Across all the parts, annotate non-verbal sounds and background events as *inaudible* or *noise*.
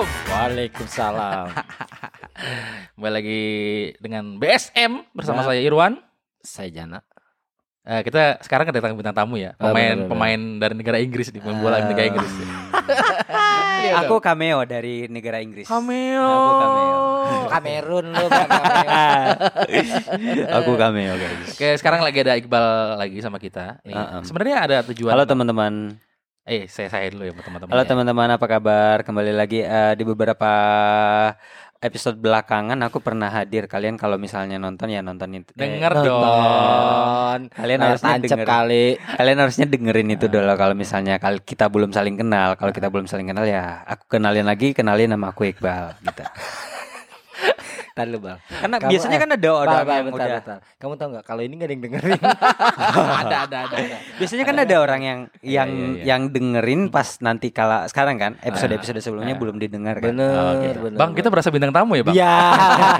Assalamualaikum. Waalaikumsalam. *laughs* Kembali lagi dengan BSM bersama Nah. saya Irwan. Saya Jana. Eh, kita sekarang kedatangan bintang tamu ya, Ah, pemain benar, benar. pemain dari negara Inggris nih, pemain bola negara Inggris. *laughs* Iya, Aku cameo dari negara Inggris. cameo. Aku cameo. Kamerun lu cameo. *laughs* Aku cameo guys. Oke, sekarang lagi ada Iqbal lagi sama kita. Nih, Uh-uh. Sebenarnya ada tujuan. Halo teman-teman. Eh, saya saya dulu ya teman-teman. Halo ya. teman-teman, apa kabar? Kembali lagi eh, di beberapa episode belakangan aku pernah hadir. Kalian kalau misalnya nonton ya nonton itu. eh, Denger dong. Kalian Layar harusnya denger. kali. Kalian harusnya dengerin itu dulu kalau misalnya kal- kita belum saling kenal. Kalau kita belum saling kenal ya aku kenalin lagi, kenalin nama aku Iqbal gitu. *laughs* Ntar lu Bang. Karena Kamu- biasanya eh, kan ada orang Bang, bang, yang bentar, udah bentar. Kamu tahu nggak kalau ini nggak ada yang dengerin. *laughs* ada ada ada. ada. Biasanya kan ada orang yang yang iya, iya. yang dengerin pas nanti kala sekarang kan episode-episode sebelumnya belum didengar kan. Bener, Oh, gitu. bener. Bang, kita berasa bintang tamu ya, Bang? Iya.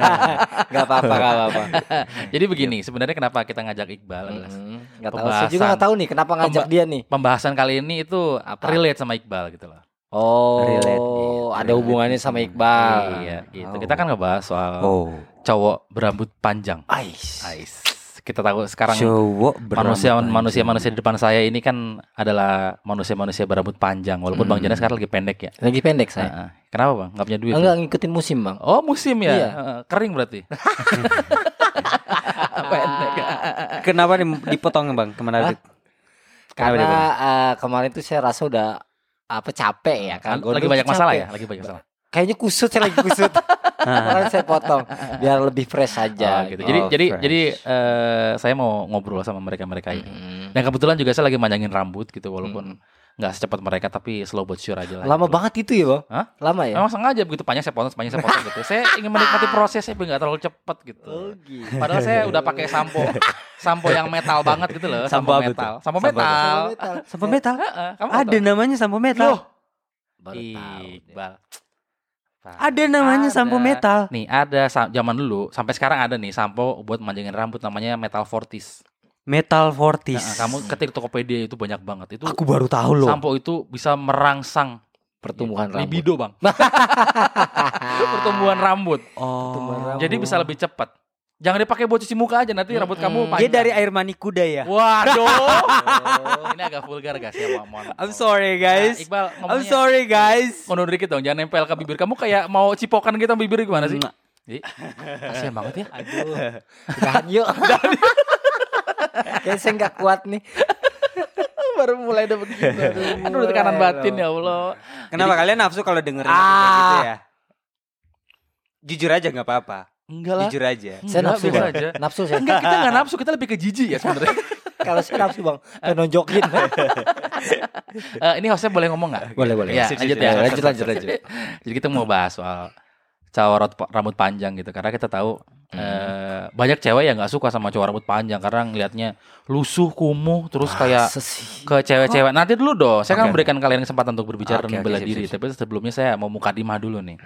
*laughs* Gak apa-apa, gak apa-apa. *laughs* Jadi begini, sebenarnya kenapa kita ngajak Iqbal adalah Mm, Nggak tahu. Saya juga nggak tahu nih kenapa ngajak Pemba- dia nih. pembahasan kali ini itu Apa? relate sama Iqbal gitu loh. Oh, Relate, gitu. ada hubungannya sama Iqbal. Iya, gitu. Oh. Kita kan ngebahas soal Oh. cowok berambut panjang. Ais. Ais. Kita tahu sekarang Cowok manusia berambut manusia panjang. manusia di depan saya ini kan adalah manusia manusia berambut panjang. Walaupun Bang Hmm. Jana sekarang lagi pendek ya. Lagi pendek saya. Heeh. Kenapa Bang? Gak punya duit? Enggak ngikutin musim, Bang. Oh musim ya? Iya. Heeh, Kering berarti. *laughs* pendek. Kenapa di- dipotong Bang? Ke mana? Karena eh, kemarin tuh saya rasa udah apa capek ya kan. lagi banyak tuh masalah capek. ya? Lagi banyak masalah. Kayaknya kusut saya lagi kusut. *laughs* Makanya saya potong biar lebih fresh aja. Oh, gitu. Jadi Oh, jadi fresh. jadi eh, saya mau ngobrol sama mereka-mereka ini. Mm. Dan kebetulan juga saya lagi manjangin rambut gitu walaupun nggak secepat mereka tapi slow but sure aja lah. Lama gitu. banget itu ya, Bang? Hah? Lama ya? Memang sengaja begitu panjang saya potong, panjang saya potong gitu. Saya ingin menikmati prosesnya biar nggak terlalu cepet gitu. Oh, gitu. Padahal saya udah pakai sampo, sampo yang metal banget gitu loh, sampo, Sampo metal, sampo Sampo metal. Sampo metal? Heeh, kamu Ada namanya sampo metal. Baru tahu. deh. Iqbal. Ada namanya Ada. sampo metal. Nih ada zaman dulu sampai sekarang ada nih sampo buat manjangin rambut namanya Metal Fortis. Metal Fortis. Nah, kamu ketik Tokopedia itu banyak banget. Itu Aku baru tahu loh. sampo itu bisa merangsang Pertumbuhan rambut. libido, Bang. *laughs* Pertumbuhan rambut. Oh. rambut. Jadi bisa lebih cepat. Jangan dipakai buat cuci muka aja nanti rambut kamu panjang. Dia dari air mani kuda ya. Waduh. *laughs* Ini agak vulgar guys ya, mohon. mohon. I'm sorry Nah, guys. Iqbal I'm sorry guys. mundur dikit dong, jangan nempel ke bibir. Kamu kayak mau cipokan gitu bibir gimana sih? Jadi, kasihan banget ya. Aduh. Tahan yuk. *laughs* *laughs* Kayaknya saya nggak kuat nih. *laughs* Baru mulai ada begitu. Aduh, tekanan batin ya Allah. Kenapa kalian nafsu kalau dengerin Ah. gitu ya? Jujur aja nggak apa-apa. Enggak lah. Jujur aja. Saya nafsu aja. Nafsu saya. Enggak, kita enggak nafsu, kita lebih ke jijik ya sebenarnya. *laughs* Kalau saya nafsu bang, nonjokin. Eh, ini hostnya boleh ngomong nggak? boleh boleh. Ya, lanjut ya. Lanjut lanjut lanjut. Jadi kita mau bahas soal cowok rot- rambut panjang gitu karena kita tahu eh, banyak cewek yang nggak suka sama cowok rambut panjang karena ngelihatnya lusuh kumuh terus kayak Sesi. ke cewek-cewek. Nanti dulu dong, saya kan Oke. memberikan kalian kesempatan untuk berbicara Oke, dan membela sip, diri. sip, sip. Tapi sebelumnya saya mau muka dimah dulu nih.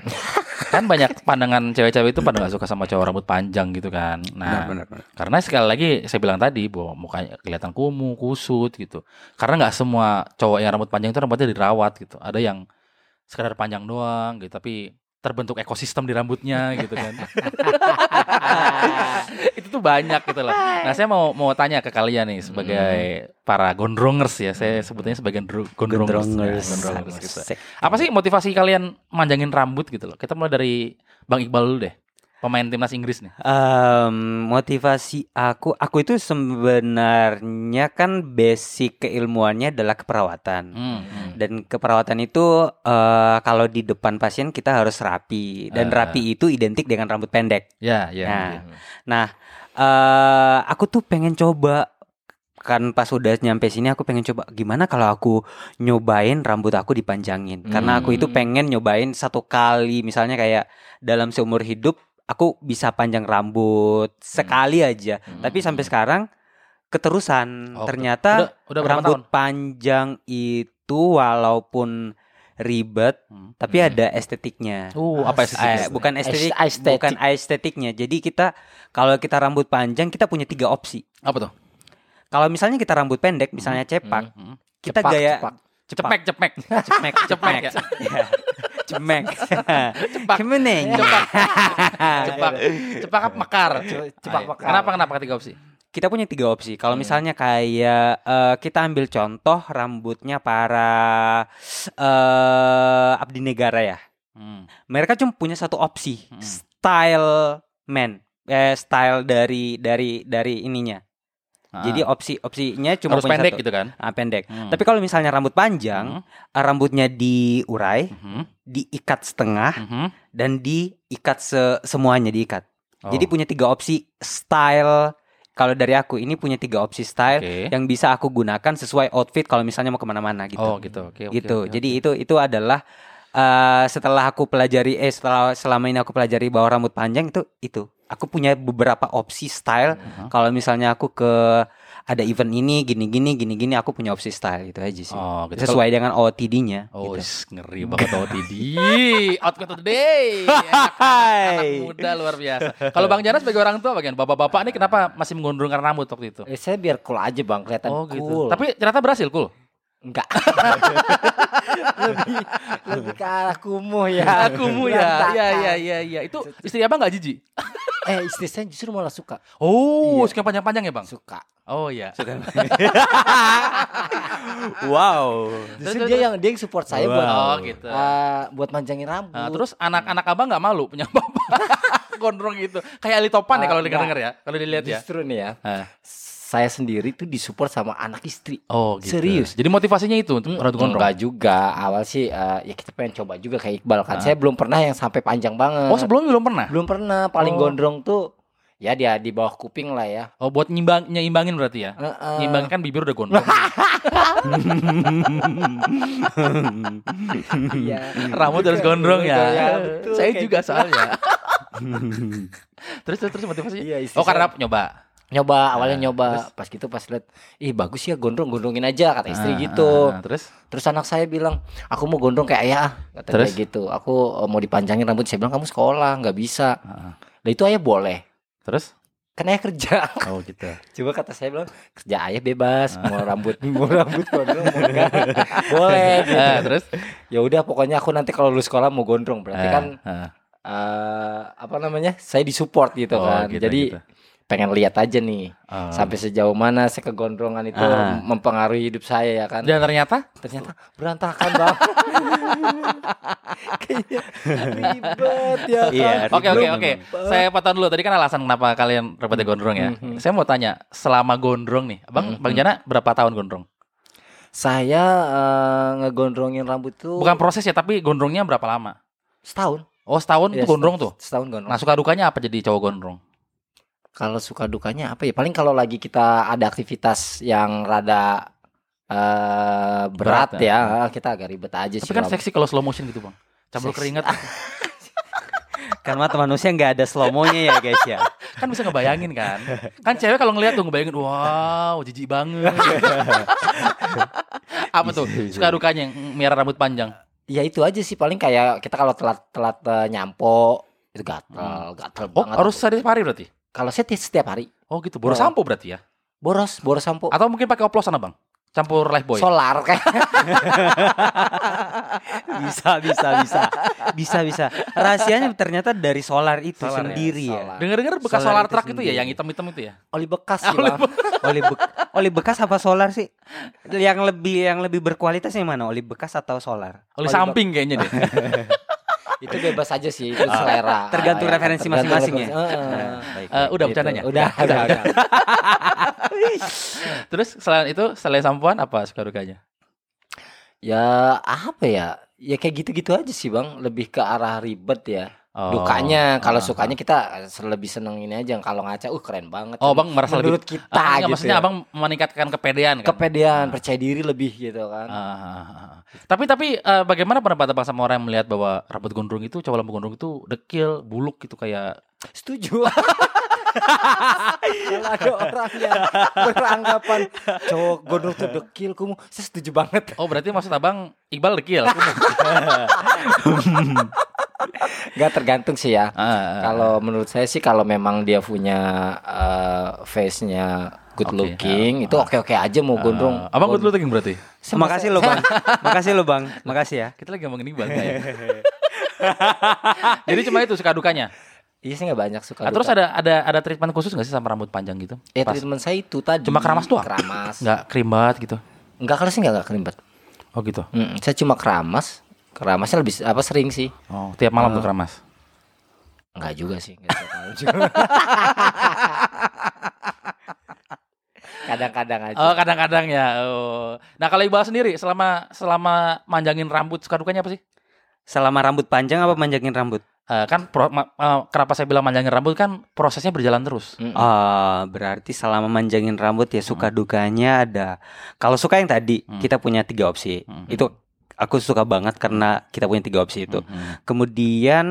kan banyak pandangan cewek-cewek itu pada nggak suka sama cowok rambut panjang gitu kan. Nah, Benar, benar, benar. karena sekali lagi saya bilang tadi bahwa mukanya kelihatan kumuh, kusut gitu. Karena nggak semua cowok yang rambut panjang itu rambutnya dirawat gitu. Ada yang sekedar panjang doang gitu, tapi terbentuk ekosistem di rambutnya *laughs* gitu kan. *laughs* itu tuh banyak gitu loh. Nah, saya mau mau tanya ke kalian nih sebagai para gondrongers ya. Saya sebutnya sebagai gondro- gondrongers. Gondrongers. Ya, gondrongers gitu. Apa sih motivasi kalian manjangin rambut gitu loh? Kita mulai dari Bang Iqbal dulu deh. Pemain timnas Inggris nih. Em, motivasi aku, aku itu sebenarnya kan basic keilmuannya adalah keperawatan. Hmm, hmm. Dan keperawatan itu eh, kalau di depan pasien kita harus rapi dan Ah. rapi itu identik dengan rambut pendek. Ya, ya. Nah, ya. Nah, eh aku tuh pengen coba kan pas udah nyampe sini aku pengen coba gimana kalau aku nyobain rambut aku dipanjangin karena aku itu Hmm. pengen nyobain satu kali misalnya kayak dalam seumur hidup aku bisa panjang rambut sekali aja Hmm. tapi sampai sekarang keterusan Oh, ternyata udah, udah rambut tahun? panjang itu walaupun ribet Hmm. tapi ada estetiknya Uh, apa Eh, estetiknya? bukan estetik, Estetik. bukan estetiknya. Jadi kita kalau kita rambut panjang kita punya tiga opsi. Apa tuh? Kalau misalnya kita rambut pendek, misalnya cepak, Hmm. kita Cepak, gaya cepak. Cepek, cepek. cemek, Cepek ya? Ya. Cemek. Kemeneng. Cepak. Cepak. Cepak apa mekar? cepak mekar. Kenapa kenapa ketiga opsi? Kita punya tiga opsi. Kalau Hmm. misalnya kayak eh, kita ambil contoh rambutnya para eh abdi negara ya. Hmm. Mereka cuma punya satu opsi, Hmm. style man, eh style dari dari dari ininya. Ah. Jadi opsi opsinya cuma harus punya pendek satu. gitu kan? Ah, pendek. Hmm. Tapi kalau misalnya rambut panjang, Hmm. eh, rambutnya diurai, Mhm. diikat setengah Mhm. dan diikat se semuanya diikat. Oh. Jadi punya tiga opsi style. Kalau dari aku ini punya tiga opsi style Oke. yang bisa aku gunakan sesuai outfit kalau misalnya mau ke mana-mana gitu. Oh gitu. Oke. oke, gitu. oke, Jadi oke. itu itu adalah eh, setelah aku pelajari eh setelah selama ini aku pelajari bahwa rambut panjang itu itu. Aku punya beberapa opsi style. Mhm. Kalau misalnya aku ke ada event ini gini gini gini gini aku punya opsi style itu aja sih. Oh, gitu. Sesuai dengan OOTD-nya Oh, gitu. ngeri banget OTD. *laughs* Outfit of the day. Anak, anak muda luar biasa. Kalau Bang Jana sebagai orang tua bagian bapak-bapak ini kenapa masih menggondrongkan rambut waktu itu? Eh, saya biar cool aja bang, kelihatan Oh gitu. cool. Tapi ternyata berhasil cool. enggak. *laughs* lebih lebih ke arah kumuh ya. Akumu ya. Iya iya iya iya. Itu istri Abang nggak jijik? *laughs* Eh istri saya justru malah suka. Oh, Iya. suka panjang-panjang ya, Bang? Suka. Oh iya. *laughs* wow. Justru dia yang dia yang support saya buat Oh gitu. eh, buat manjangin rambut. Nah, terus anak-anak Abang nggak malu punya bapak *laughs* gondrong gitu. Kayak Ali Topan ya Ah, kalau enggak. denger ya, kalau dilihat ya. Justru nih ya. Ah. Saya sendiri tuh disupport sama anak istri. Oh gitu. Serius. Jadi motivasinya itu untuk rambut gondrong. Enggak juga. Awal sih eh, ya kita pengen coba juga kayak Iqbal kan. Ah. Saya belum pernah yang sampai panjang banget. Oh, sebelumnya belum pernah? belum pernah. Paling Oh. gondrong tuh ya dia di bawah kuping lah ya. Oh, buat nyimbang nyimbangin berarti ya. Heeh. Nyimbangin kan bibir udah gondrong. Iya. *laughs* Rambut harus gondrong ya. Iya, betul, Saya juga gitu. soalnya. *laughs* terus terus, terus motivasinya? Iya, oh, karena saya- nyoba. Nyoba awalnya Ah, nyoba. terus? pas gitu pas lihat ih bagus ya gondrong gondrongin aja kata istri Ah, gitu. ah, ah, terus? Terus anak saya bilang aku mau gondrong kayak ayah kata Terus? dia gitu. Aku eh, mau dipanjangin rambut. Saya bilang kamu sekolah nggak bisa. Ah, lah itu ayah boleh. Terus? Kan ayah kerja. *laughs* Oh gitu. coba kata saya bilang kerja ayah bebas *laughs* mau rambut. Mau rambut gondrong mau enggak? *laughs* Boleh gitu. Ah, terus? Ya udah pokoknya aku nanti kalau lulus sekolah mau gondrong. Berarti Ah, kan ah. eh, apa namanya saya disupport gitu Oh, kan. gitu, jadi gitu. Pengen lihat aja nih Oh. sampai sejauh mana saya kegondrongan itu Ah. mempengaruhi hidup saya ya kan dan ternyata ternyata berantakan bang Kayaknya *laughs* ribet ya kan Iya, Oke ribet oke memang. oke. Saya potong dulu. Tadi kan alasan kenapa kalian rambutnya gondrong ya. Mhm. Saya mau tanya, selama gondrong nih, Bang Mhm. Bang Jana berapa tahun gondrong? saya eh, ngegondrongin rambut tuh Bukan proses ya, tapi gondrongnya berapa lama? setahun Oh setahun Ya, tuh gondrong tuh. setahun gondrong Nah suka dukanya apa jadi cowok gondrong? Kalau suka dukanya apa ya paling kalau lagi kita ada aktivitas yang rada eh, berat, Berat, ya. ya kita agak ribet aja sih Tapi kan kalau- seksi kalau slow motion gitu bang. Campur Seksi. keringat *laughs* Kan mata manusia nggak ada slow mo-nya ya guys ya. *laughs* kan bisa ngebayangin kan. Kan cewek kalau ngeliat tuh ngebayangin, wow jijik banget. *laughs* apa tuh suka dukanya yang miara rambut panjang? ya itu aja sih paling kayak kita kalau telat telat eh, nyampo itu gatel gatel Oh banget harus setiap hari berarti? Kalau saya ti- setiap hari Oh gitu, boros sampo berarti ya? boros boros sampo Atau mungkin pakai oplosan abang? Campur life boy? solar kayak *laughs* Bisa bisa bisa. Bisa bisa. Rahasianya ternyata dari solar itu Solar ya, sendiri ya. solar. Dengar-dengar bekas Solar solar, itu truck itu ya, yang hitam-hitam itu ya? oli bekas *laughs* sih Oli bang Oli be- oli bekas apa solar sih? Yang lebih yang lebih berkualitas yang mana? Oli bekas atau solar? Oli Oli samping kayaknya deh. *laughs* itu bebas aja sih itu selera Tergantung Ya, referensi masing-masing ya? baik, Eh, baik. udah Gitu. bercandanya? udah *laughs* udah udah Terus selain itu, selain sampoan apa suka dukanya? ya apa ya ya kayak gitu-gitu aja sih bang lebih ke arah ribet ya Oh. dukanya kalau Ah, sukanya kita lebih seneng ini aja kalau ngaca uh keren banget Oh, bang merasa lebih menurut kita Ah, gitu maksudnya ya. abang meningkatkan kepedean kan? kepedean Ah. percaya diri lebih gitu kan Ah, ah, ah. Tapi tapi eh, bagaimana pendapat abang sama orang yang melihat bahwa rambut gondrong itu cowok rambut gondrong itu dekil, buluk gitu kayak setuju *laughs* kalau ada orang yang beranggapan cowok gondrong tuh dekil kumu saya setuju banget Oh berarti maksud abang Iqbal dekil? *laughs* nggak tergantung sih ya ah. kalau menurut saya sih kalau memang dia punya eh, face-nya good Oke, looking ah, itu oke-oke aja mau gondrong Ah, abang good looking berarti? Saya- *laughs* Makasih lo bang. Makasih lo bang. Makasih ya. Kita lagi ngomongin Iqbal kayak. Jadi cuma itu suka dukanya. Iya sih nggak banyak suka. Nah, terus ada ada ada treatment khusus nggak sih sama rambut panjang gitu? ya Pas- treatment saya itu tadi. Cuma keramas doang? Keramas. *laughs* nggak krimbat gitu. Enggak kalau sih enggak enggak kerimbat. Oh gitu. Mm, saya cuma keramas. Keramasnya lebih apa sering sih? Oh, tiap malam tuh keramas. Enggak juga sih. *laughs* Kadang-kadang aja. Oh, kadang-kadang ya. Oh. Nah, kalau Iqbal sendiri selama selama manjangin rambut suka dukanya apa sih? Selama rambut panjang apa manjangin rambut? Eh, kan pro- ma- eh, kenapa saya bilang manjangin rambut kan prosesnya berjalan terus. Mm-mm. Ah, berarti selama manjangin rambut ya suka dukanya ada. Kalau suka yang tadi Hmm. kita punya tiga opsi. Hmm. Itu aku suka banget karena kita punya tiga opsi itu. Mhm. Kemudian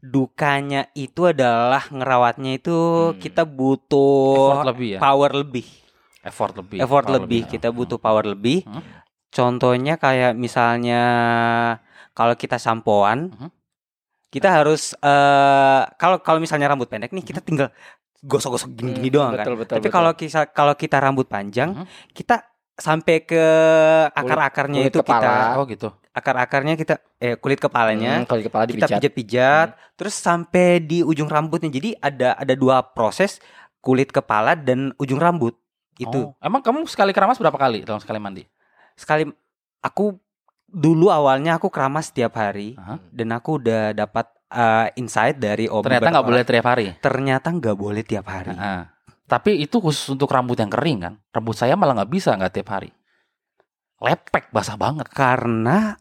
dukanya itu adalah ngerawatnya itu Hmm. kita butuh Effort lebih ya. power lebih. Effort lebih. effort power lebih. Kita butuh power lebih. Hmm. Contohnya kayak misalnya kalau kita sampoan, Mhm. Kita harus eh kalau kalau misalnya rambut pendek nih kita tinggal gosok-gosok gini-gini Hmm, doang kan. betul, betul, Tapi betul. kalau kita kalau kita rambut panjang, Mhm. kita sampai ke akar-akarnya kulit itu kita kepala. Oh gitu. akar-akarnya kita eh kulit kepalanya Hmm, kalau kepala kita pijat-pijat terus sampai di ujung rambutnya. Jadi ada ada dua proses kulit kepala dan ujung rambut. Itu Oh, emang kamu sekali keramas berapa kali dalam sekali mandi? sekali aku dulu awalnya aku keramas setiap hari Aha. dan aku udah dapat eh, insight dari om Ternyata nggak boleh tiap hari. ternyata nggak boleh tiap hari Nah, tapi itu khusus untuk rambut yang kering kan? Rambut saya malah nggak bisa nggak tiap hari. Lepek basah banget. karena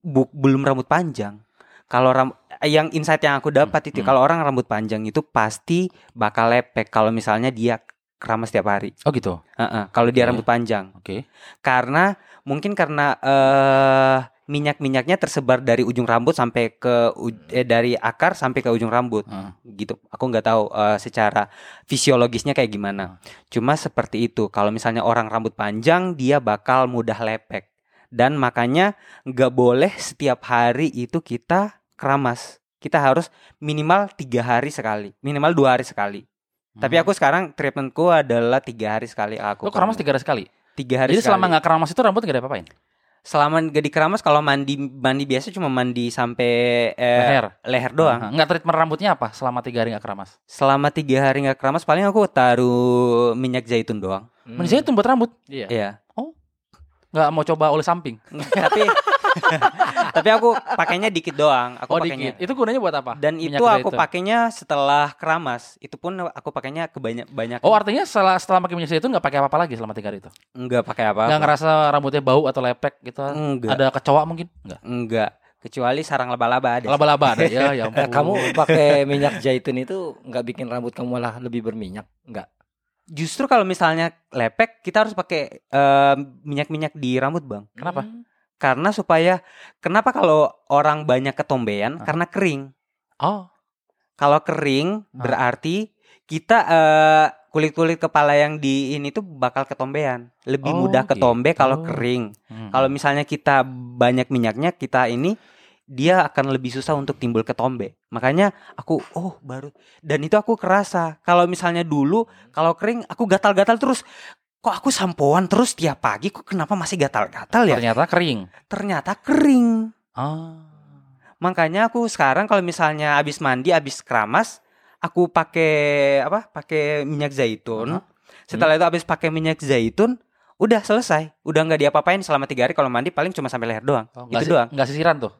bu- belum rambut panjang kalau ram yang insight yang aku dapat Hmm, itu hmm. kalau orang rambut panjang itu pasti bakal lepek kalau misalnya dia keramas setiap hari Oh gitu. Heeh, kalau dia Oke. rambut panjang Oke. karena mungkin karena eh minyak-minyaknya tersebar dari ujung rambut sampai ke eh, dari akar sampai ke ujung rambut Heeh. gitu. Aku nggak tahu eh, secara fisiologisnya kayak gimana. Cuma seperti itu. Kalau misalnya orang rambut panjang dia bakal mudah lepek dan makanya nggak boleh setiap hari itu kita keramas. Kita harus minimal tiga hari sekali, minimal dua hari sekali. Tapi Hmm. aku sekarang treatmentku adalah tiga hari sekali aku. Lo keramas tiga hari sekali. tiga hari Jadi sekali. selama nggak keramas itu rambut nggak ada apa-apain. selama gak dikeramas kalau mandi mandi biasa cuma mandi sampai eh, Leher. leher doang. Aha. Nggak treatment rambutnya apa selama tiga hari nggak keramas? Selama tiga hari nggak keramas paling aku taruh minyak zaitun doang. Hmm. Hmm. itu buat rambut. Iya. Iya. Nggak mau coba oleh samping. tapi *laughs* tapi aku pakainya dikit doang. Aku oh pakainya. dikit. Itu gunanya buat apa? Dan Minyak itu aku pakainya setelah keramas. Itu pun aku pakainya kebanyak banyak. Oh artinya setelah setelah pakai minyak zaitun nggak pakai apa-apa lagi selama tiga hari itu? enggak pakai apa? Nggak ngerasa rambutnya bau atau lepek gitu? Enggak. Ada kecoa mungkin? Nggak. Enggak. Kecuali sarang laba-laba ada. Laba-laba ada ya. ya *laughs* ampun. kamu pakai minyak zaitun itu nggak bikin rambut kamu malah lebih berminyak? Enggak. Justru kalau misalnya lepek kita harus pakai eh, minyak-minyak di rambut, Bang. Kenapa? Karena supaya kenapa kalau orang banyak ketombean Ah. karena kering. Oh, Kalau kering Ah. berarti kita eh, kulit-kulit kepala yang di ini tuh bakal ketombean. Lebih Oh, mudah ketombe kalau gitu. kering. Hmm. Kalau misalnya kita banyak minyaknya, kita ini dia akan lebih susah untuk timbul ketombe. Makanya aku oh baru dan itu aku kerasa. Kalau misalnya dulu kalau kering aku gatal-gatal terus kok aku sampoan terus tiap pagi kok kenapa masih gatal-gatal ya? ternyata kering. Ternyata kering. Oh. Makanya aku sekarang kalau misalnya habis mandi, habis keramas, aku pakai apa? Pakai minyak zaitun. Aha. Setelah itu habis pakai minyak zaitun, udah selesai. Udah nggak diapa-apain selama tiga hari. Kalau mandi paling cuma sampai leher doang. Oh, itu nggak si- doang. nggak sisiran tuh.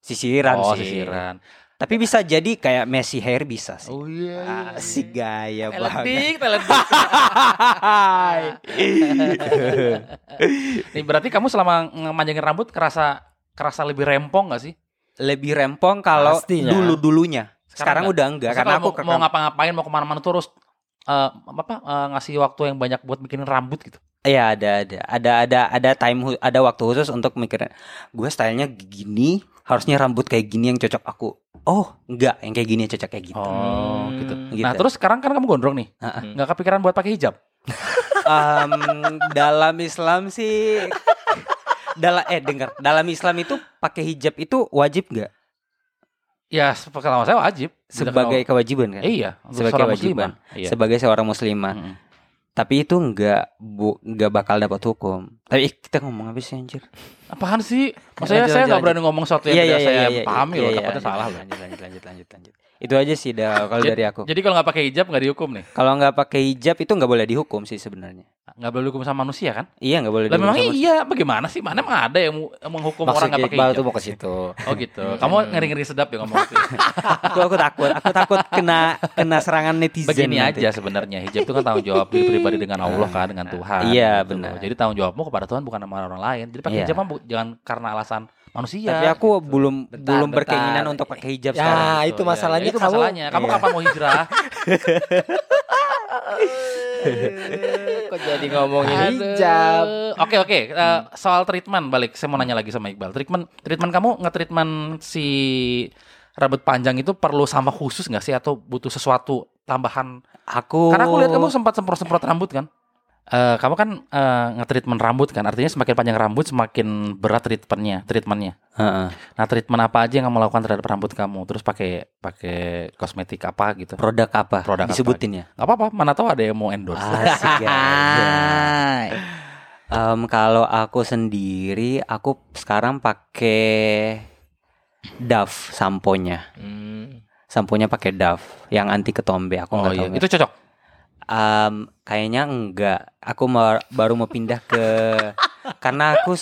Sisiran oh, sih. sisiran. Tapi bisa jadi kayak Messi hair bisa sih. Oh iya. Asik gaya banget. Teledik, teledik. *laughs* Nih berarti kamu selama manjangin rambut kerasa kerasa lebih rempong gak sih? Lebih rempong kalau dulu-dulunya. Sekarang, Sekarang udah enggak karena aku mau, mau ngapa-ngapain mau ke mana-mana terus eh, apa eh, ngasih waktu yang banyak buat bikinin rambut gitu. Iya ada ada ada ada ada time ada waktu khusus untuk mikirin gue stylenya gini harusnya rambut kayak gini yang cocok aku oh enggak yang kayak gini cocok kayak gitu Oh, Hmm, gitu. gitu. Nah, terus sekarang kan kamu gondrong nih. Heeh. nggak kepikiran buat pakai hijab. Em, dalam Islam sih *laughs* dalam eh dengar dalam Islam itu pakai hijab itu wajib nggak Ya, kalau saya wajib. sebagai kewajiban kan Eh, iya, sebagai kewajiban. muslimah. Iya. sebagai seorang muslimah Mm-mm. Tapi itu nggak bu nggak bakal dapat hukum. Tapi kita ngomong apa sih anjir? Apaan sih? Maksudnya Lanjut, saya nggak berani ngomong sesuatu yang tidak saya pahami loh, iya, takutnya iya. salah loh. Lanjut lanjut lanjut lanjut lanjut. Itu aja sih dah kalau dari aku. Jadi kalau nggak pakai hijab nggak dihukum nih? Kalau nggak pakai hijab itu nggak boleh dihukum sih sebenarnya. Nggak boleh dihukum sama manusia kan? Iya nggak boleh Lah dihukum. memang iya, bagaimana sih? Mana emang ada yang menghukum orang Maksud nggak pakai hijab? tuh mau ke situ. Oh gitu. Kamu ngeri-ngeri sedap ya ngomong gitu. *laughs* aku aku takut, aku takut kena kena serangan netizen. Begini nanti. aja sebenarnya hijab itu kan tanggung jawab diri pribadi dengan *laughs* Allah kan dengan Tuhan. Iya, gitu benar. Jadi tanggung jawabmu kepada Tuhan bukan sama orang lain. Jadi pakai Iya. hijab bu- jangan karena alasan manusia. Tapi aku belum Bentar, belum bentar. berkeinginan untuk pakai hijab Ya, sekarang. itu Gitu, ya. masalahnya Ya, itu kamu- masalahnya. Kamu Iya. kapan mau hijrah? *laughs* Kok jadi ngomongin Aduh. hijab? Oke oke. Eh, soal treatment balik. Saya mau nanya lagi sama Iqbal. Treatment treatment kamu nge-treatment si rambut panjang itu perlu sama khusus nggak sih atau butuh sesuatu tambahan? Aku Karena aku lihat kamu sempat semprot-semprot rambut kan. Eh, kamu kan eh, nge-treatment rambut kan, artinya semakin panjang rambut semakin berat treatmentnya, treatmentnya. Heeh. Nah, treatment apa aja yang kamu lakukan terhadap rambut kamu? Terus pakai pakai kosmetik apa gitu? produk apa? Produk apa? Disebutin ya. Gak apa-apa, mana tahu ada yang mau endorse. Asik. Em, kalau aku sendiri, aku sekarang pakai Dove samponya. Hmm. Samponya pakai Dove yang anti ketombe. Aku Oh nggak iya, tahu. itu cocok. Em, kayaknya enggak. Aku mau- baru mau pindah ke karena aku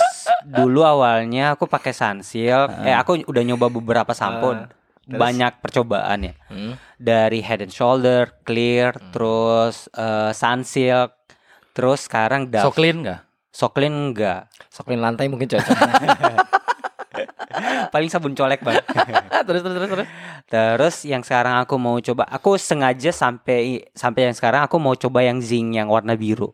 dulu awalnya aku pakai Sunsilk. Eh aku udah nyoba beberapa sampo. Ah, terus? banyak percobaan ya. Hmm. Dari Head and Shoulder, Clear, terus eh, Sunsilk, terus sekarang So Dove. clean nggak? Soklin enggak. Soklin lantai mungkin cocok. *laughs* *laughs* Paling sabun colek, Bang. *laughs* terus terus terus terus. Terus yang sekarang aku mau coba, aku sengaja sampai sampai yang sekarang aku mau coba yang Zing yang warna biru.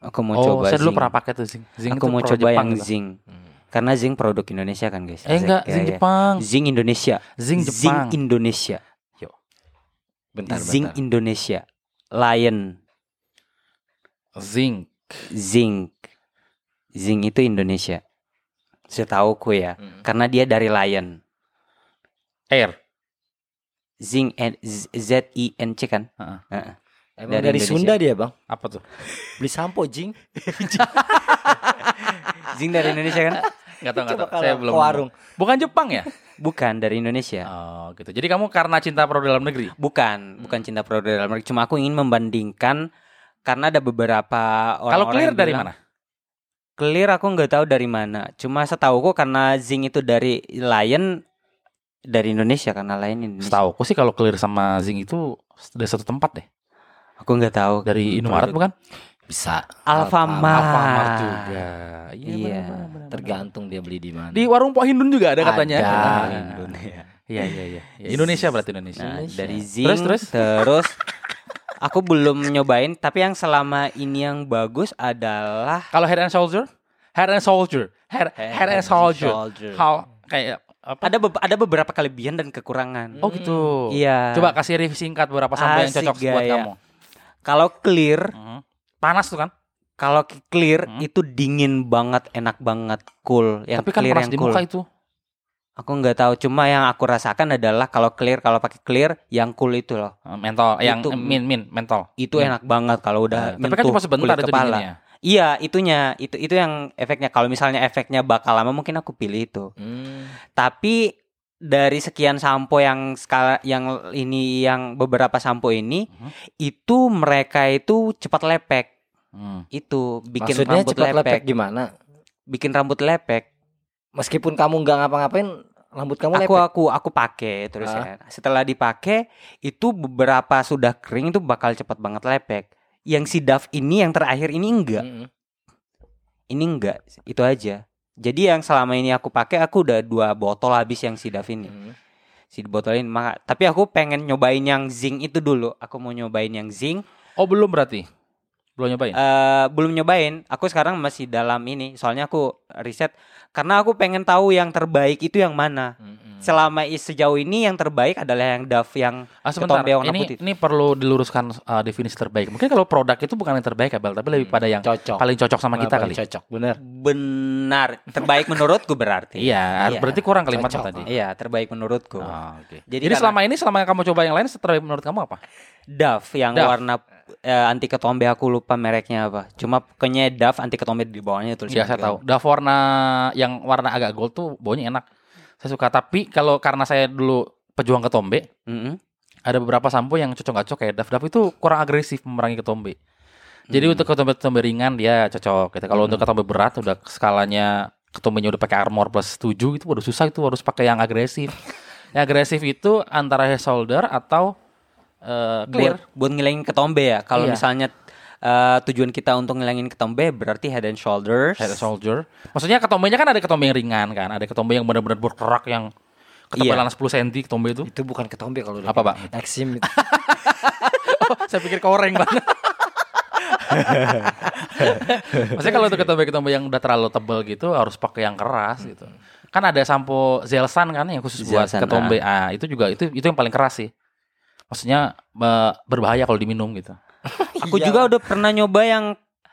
Aku mau oh, coba saya dulu pernah pakai tuh Zing. Zing aku mau coba Jepang yang gitu. Zing. Hmm. Karena Zing produk Indonesia kan, guys. Eh enggak, Zing ya. Jepang. Zing Indonesia. Zing Jepang. Indonesia. Bentar, Zing bentar. Indonesia. Lion. Zing. Zing. Zing itu Indonesia. Setauku ya. Hmm. Karena dia dari Lion. Air. Zing N- Z Z I N C kan? Heeh. Heeh. Emang Dari dari, Indonesia. Sunda dia, Bang. Apa tuh? Beli sampo, Jing. *laughs* Zing dari Indonesia kan? Enggak tahu enggak Coba tahu. Saya belum. warung. Bukan Jepang ya? Bukan dari Indonesia. Oh, gitu. Jadi kamu karena cinta produk dalam negeri. Bukan, bukan cinta produk dalam negeri. Cuma aku ingin membandingkan karena ada beberapa orang Kalau clear dari mana? Clear aku nggak tahu dari mana. Cuma setauku karena Zing itu dari Lion dari Indonesia karena Lion Indonesia. Setahu aku sih kalau clear sama Zing itu dari satu tempat deh. Aku nggak tahu. Dari Indomaret bukan? Bisa. Alfamart. Alfamart juga. Iya. benar, benar, benar. Tergantung dia beli di mana. Di warung Pok Hindun juga ada katanya. Ada. Ah, Indonesia. Iya iya iya. Ya, Indonesia berarti Indonesia. Nah, Indonesia. dari Zing Terus, terus? terus *laughs* aku belum nyobain tapi yang selama ini yang bagus adalah Kalau Head and Soldier? Head and Soldier. Head, head and Soldier. How kayak apa? ada be- ada beberapa kelebihan dan kekurangan. Oh gitu. Iya. Coba kasih review singkat beberapa sampo yang cocok buat gaya. kamu. Kalau clear, Mhm. Panas tuh kan? kalau clear Hmm. itu dingin banget, enak banget, cool. Yang Tapi kan clear yang di cool. muka itu. Aku nggak tahu, cuma yang aku rasakan adalah kalau clear, kalau pakai clear, yang cool itu loh. Eh, Mentol, yang Itu- eh, min min mentol. Itu Hmm. enak banget kalau udah Tapi kan cuma sebentar itu kepala. dinginnya. Iya, itunya, itu itu yang efeknya. Kalau misalnya efeknya bakal lama, mungkin aku pilih itu. Hmm. Tapi dari sekian sampo yang skala yang ini yang beberapa sampo ini Mhm. itu mereka itu cepat lepek. Hmm. Itu bikin Maksudnya rambut cepat lepek. lepek gimana? Bikin rambut lepek. Meskipun kamu nggak ngapa-ngapain, rambut kamu Aku lepek. aku aku pakai terus Ah. ya. Setelah dipakai itu beberapa sudah kering itu bakal cepat banget lepek. Yang si Dove ini yang terakhir ini enggak. Mm-mm. Ini enggak. Itu aja. Jadi yang selama ini aku pakai aku udah dua botol habis yang si Dove ini. Mm. Si botol ini maka tapi aku pengen nyobain yang zinc itu dulu. Aku mau nyobain yang zinc. Oh belum berarti? Belum nyobain? Eh belum nyobain. Aku sekarang masih dalam ini. Soalnya aku riset karena aku pengen tahu yang terbaik itu yang mana. Mm-mm. Selama sejauh ini yang terbaik adalah yang Dove yang Ah sebentar, ketombe warna ini putih. ini perlu diluruskan uh, definisi terbaik. Mungkin kalau produk itu bukan yang terbaik ya, Bel, tapi lebih pada yang cocok. paling cocok sama kita Paling kali. Cocok, bener. benar terbaik menurutku berarti. Iya, Iya. berarti kurang kalimat Cocok. tadi. Iya, terbaik menurutku. Oh, oke. Jadi Jadi, karena- selama ini selama kamu coba yang lain terbaik menurut kamu apa? Dove yang Dove. warna eh, anti ketombe aku lupa mereknya apa. Cuma pokoknya Dove anti ketombe di bawahnya tulisan. Ya saya tahu. Dove warna yang warna agak gold tuh baunya enak. Saya suka. Tapi kalau karena saya dulu pejuang ketombe, Mm-mm. ada beberapa sampo yang cocok nggak cocok kayak Dove. Dove itu kurang agresif memerangi ketombe. Jadi Hmm. untuk ketombe-ketombe ringan dia cocok. Gitu. Kalau untuk ketombe berat udah skalanya ketombenya udah pakai armor plus 7 itu udah susah itu harus pakai yang agresif. *laughs* yang agresif itu antara head shoulder atau eh, clear. Buat, buat ngilangin ketombe ya. Kalau Iya. misalnya eh, tujuan kita untuk ngilangin ketombe berarti head and shoulders. Head soldier. Maksudnya ketombenya kan ada ketombe yang ringan kan, ada ketombe yang benar-benar berkerak yang ketebalan 10 cm ketombe itu. Itu bukan ketombe kalau Apa, Pak? Exim itu. *laughs* Saya pikir koreng banget. *laughs* Maksudnya kalau untuk ketombe-ketombe yang udah terlalu tebal gitu harus pakai yang keras gitu. Kan ada sampo Zelsan kan yang khusus buat Zelsan, ketombe. Ah, itu juga itu itu yang paling keras sih. Maksudnya eh, berbahaya kalau diminum gitu. *laughs* Aku Iya. juga udah pernah nyoba yang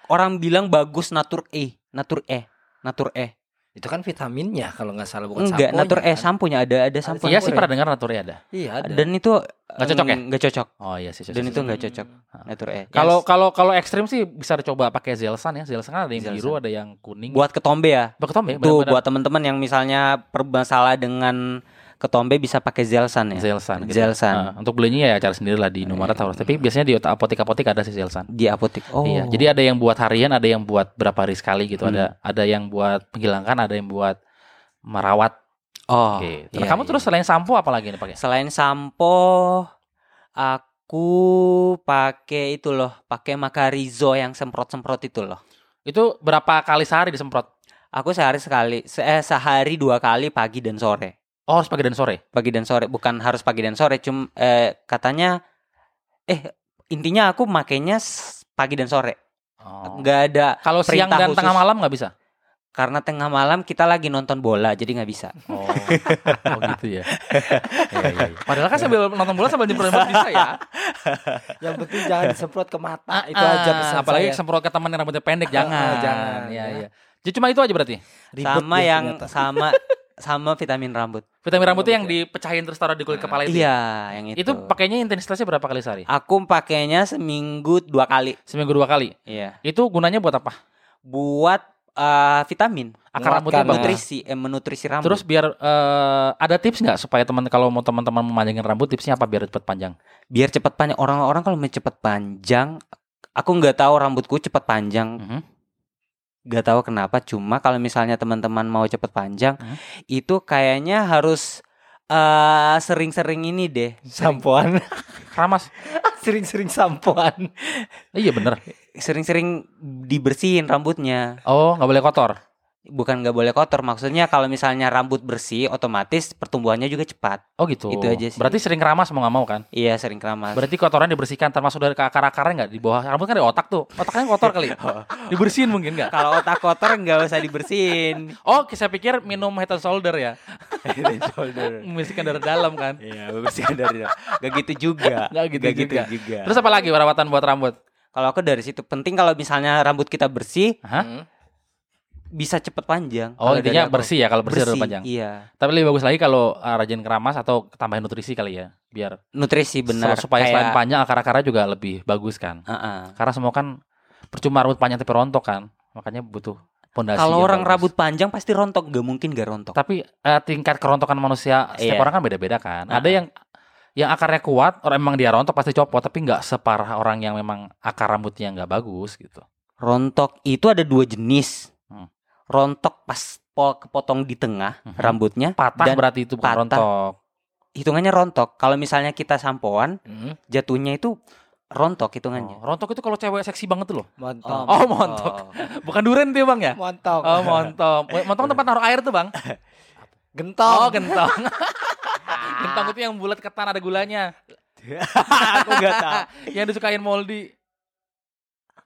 orang bilang bagus natur E, natur E, natur E. Itu kan vitaminnya kalau nggak salah bukan Enggak, natur E kan? sampunya ada ada sampo. Iya sih pernah dengar naturnya ada. Iya ada. Dan itu Nggak cocok ya? Enggak cocok. Oh iya sih. Dan itu enggak cocok. Natur E. Kalau Yang kalau kalau ekstrim sih bisa dicoba pakai Zelsan ya. Zelsan kan ada yang Zelsan. biru, ada yang kuning. buat ketombe ya. Buat ketombe Tuh buat teman-teman yang misalnya bermasalah dengan ketombe bisa pakai Zelsan ya. Zelsan. gitu. Zelsan. Nah, untuk belinya ya cari sendiri lah di Indomaret atau tapi biasanya di apotek-apotek ada sih Zelsan. Di apotek. Oh. Iya, jadi ada yang buat harian, ada yang buat berapa hari sekali gitu. Hmm. Ada ada yang buat menghilangkan, ada yang buat merawat. Oh. Oke. iya, kamu iya. terus selain sampo apa lagi nih pakai? Selain sampo aku pakai itu loh, pakai Macarizo yang semprot-semprot itu loh. Itu berapa kali sehari disemprot? Aku sehari sekali, se- eh, sehari dua kali pagi dan sore. Oh, harus pagi dan sore. Pagi dan sore, bukan harus pagi dan sore, cum eh, katanya eh intinya aku makainya pagi dan sore. Oh. Nggak ada Kalau siang dan khusus. tengah malam nggak bisa? karena tengah malam kita lagi nonton bola jadi nggak bisa. Oh, *laughs* oh gitu ya. Iya, iya, iya. Padahal kan sambil nonton bola sambil nyemprot bisa ya. Yang penting jangan disemprot ke mata. itu Ah, aja pesan apalagi saya. semprot ke teman yang rambutnya pendek Ah, jangan. ah, jangan, Iya, ya. iya. Jadi cuma itu aja berarti. Ribet sama yang ternyata. sama *laughs* sama vitamin rambut. Vitamin rambut itu yang dipecahin terus taruh di kulit kepala itu. ya? Iya, yang itu. Itu pakainya intensitasnya berapa kali sehari? Aku pakainya seminggu dua kali. Seminggu dua kali. Iya. Itu gunanya buat apa? Buat eh, vitamin, Akar bagus. nutrisi, eh, menutrisi rambut. Terus biar eh, ada tips nggak supaya teman kalau mau teman-teman memanjangin rambut tipsnya apa biar cepat panjang? biar cepat panjang. Orang-orang kalau mau cepat panjang, aku nggak tahu rambutku cepat panjang. Mhm. Nggak tahu kenapa. Cuma kalau misalnya teman-teman mau cepat panjang, itu kayaknya harus eh, sering-sering ini deh. sampoan. Keramas. *laughs* Sering-sering sampoan. iya bener. Sering-sering dibersihin rambutnya. Oh nggak boleh kotor. Bukan nggak boleh kotor. Maksudnya kalau misalnya rambut bersih, otomatis pertumbuhannya juga cepat. Oh gitu. Itu aja sih. Berarti sering keramas mau nggak mau kan? Iya, sering keramas. Berarti kotoran dibersihkan termasuk dari ke akar-akarnya nggak di bawah rambut kan ada otak tuh. Otaknya kotor kali. *laughs* Dibersihin mungkin nggak? Kalau otak kotor nggak usah dibersihin. *laughs* Oh, saya pikir minum head and shoulder ya. *laughs* Membersihkan dari dalam kan. Iya, bersihkan dari Gak gitu juga. Nggak gitu Nggak juga. juga. Terus apa lagi perawatan buat rambut? kalau aku dari situ penting kalau misalnya rambut kita bersih Hah? Bisa cepet panjang. Oh, intinya bersih ya kalau bersih, bersih panjang. Iya. Tapi lebih bagus lagi kalau uh, rajin keramas atau tambahin nutrisi kali ya, biar Nutrisi benar. supaya selain Kayak- panjang akar-akarnya juga lebih bagus kan. Uh-uh. Karena semua kan percuma rambut panjang tapi rontok kan, makanya butuh pondasi. Kalau orang bagus. rambut panjang pasti rontok, gak mungkin gak rontok. tapi eh, tingkat kerontokan manusia setiap Iya. orang kan beda-beda kan. Ada Uh-uh. yang yang akarnya kuat, orang emang dia rontok pasti copot, tapi nggak separah orang yang memang akar rambutnya nggak bagus gitu. Rontok itu ada dua jenis. Hmm. Rontok pas po- kepotong di tengah Mhm. rambutnya Patah dan berarti itu bukan patah. rontok. hitungannya rontok. Kalau misalnya kita sampoan, Hmm. jatuhnya itu rontok hitungannya. Oh, rontok itu kalau cewek seksi banget tuh loh. Montok. Oh, montok. *laughs* Bukan duren tuh ya, bang ya? Montok. Oh montok. Montok tempat naruh air tuh bang. *laughs* Gentong. Oh gentong. *laughs* gentong itu yang bulat ketan ada gulanya. Aku gak tahu. yang disukain Moldi.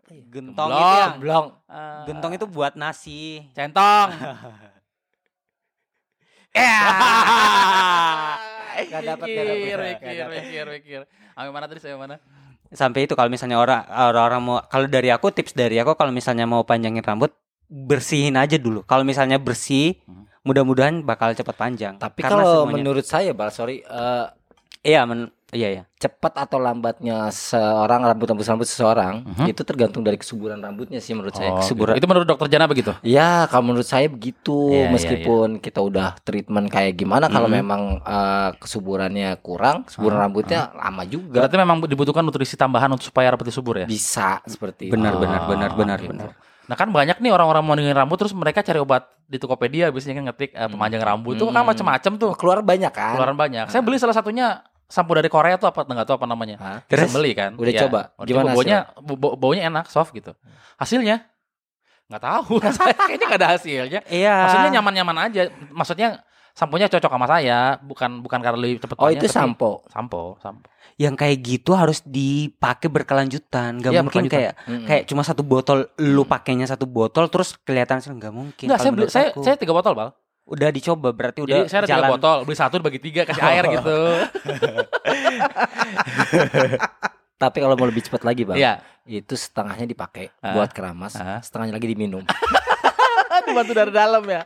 Gentong Gemblong. itu yang Blong. Ah, gentong itu buat nasi. centong. *laughs* *laughs* *laughs* Gak dapat, mikir, dapat. mikir, mikir. Sampai mana tadi? Sampai mana? Sampai itu kalau misalnya orang orang-orang mau kalau dari aku tips dari aku kalau misalnya mau panjangin rambut bersihin aja dulu. Kalau misalnya bersih, Hmm. mudah-mudahan bakal cepat panjang. Tapi kalau semuanya- menurut saya, Bal, sorry, eh, iya men- Iya ya. cepat atau lambatnya seorang rambut rambut rambut seseorang Mhm. itu tergantung dari kesuburan rambutnya sih menurut saya. Oh, Kesuburan. gitu. Itu menurut dokter Jana begitu? Ya, kalau menurut saya begitu. Iya, iya, Meskipun kita udah treatment kayak gimana, kalau Mhm. memang eh, kesuburannya kurang, kesuburan Ah, rambutnya lama juga. Berarti memang dibutuhkan nutrisi tambahan untuk supaya rambutnya subur ya? Bisa seperti Benar, itu. benar, benar, benar, gitu. benar. Nah kan banyak nih orang-orang mau ninggalin rambut terus mereka cari obat di Tokopedia biasanya kan ngetik eh, pemanjang rambut itu kan Hmm. macam-macam tuh Keluar banyak kan? keluaran banyak. Saya beli salah satunya sampo dari Korea tuh apa nggak tahu apa namanya. Hah? Terus Terus? beli kan? Udah Iya. coba? Udah Gimana coba. baunya bau- baunya enak, soft gitu. Hasilnya nggak tahu. *laughs* Kayaknya nggak ada hasilnya. Iya. Maksudnya nyaman-nyaman aja. Maksudnya samponya cocok sama saya, bukan bukan karena lebih cepet Oh, itu sampo. Sampo, sampo. Yang kayak gitu harus dipakai berkelanjutan. Gak Iya, mungkin berkelanjutan. kayak Mm-mm. kayak cuma satu botol lu pakainya satu botol terus kelihatan sih nggak mungkin. Enggak, Kalau saya beli saya aku. saya tiga botol, Bal. Udah dicoba berarti udah Jadi saya ada tiga jalan. botol, beli satu bagi tiga kasih air gitu. *laughs* Tapi kalau mau lebih cepat lagi, Bang, Iya. itu setengahnya dipakai Ah. buat keramas, Ah. setengahnya lagi diminum. *laughs* Dibantu dari dalam ya.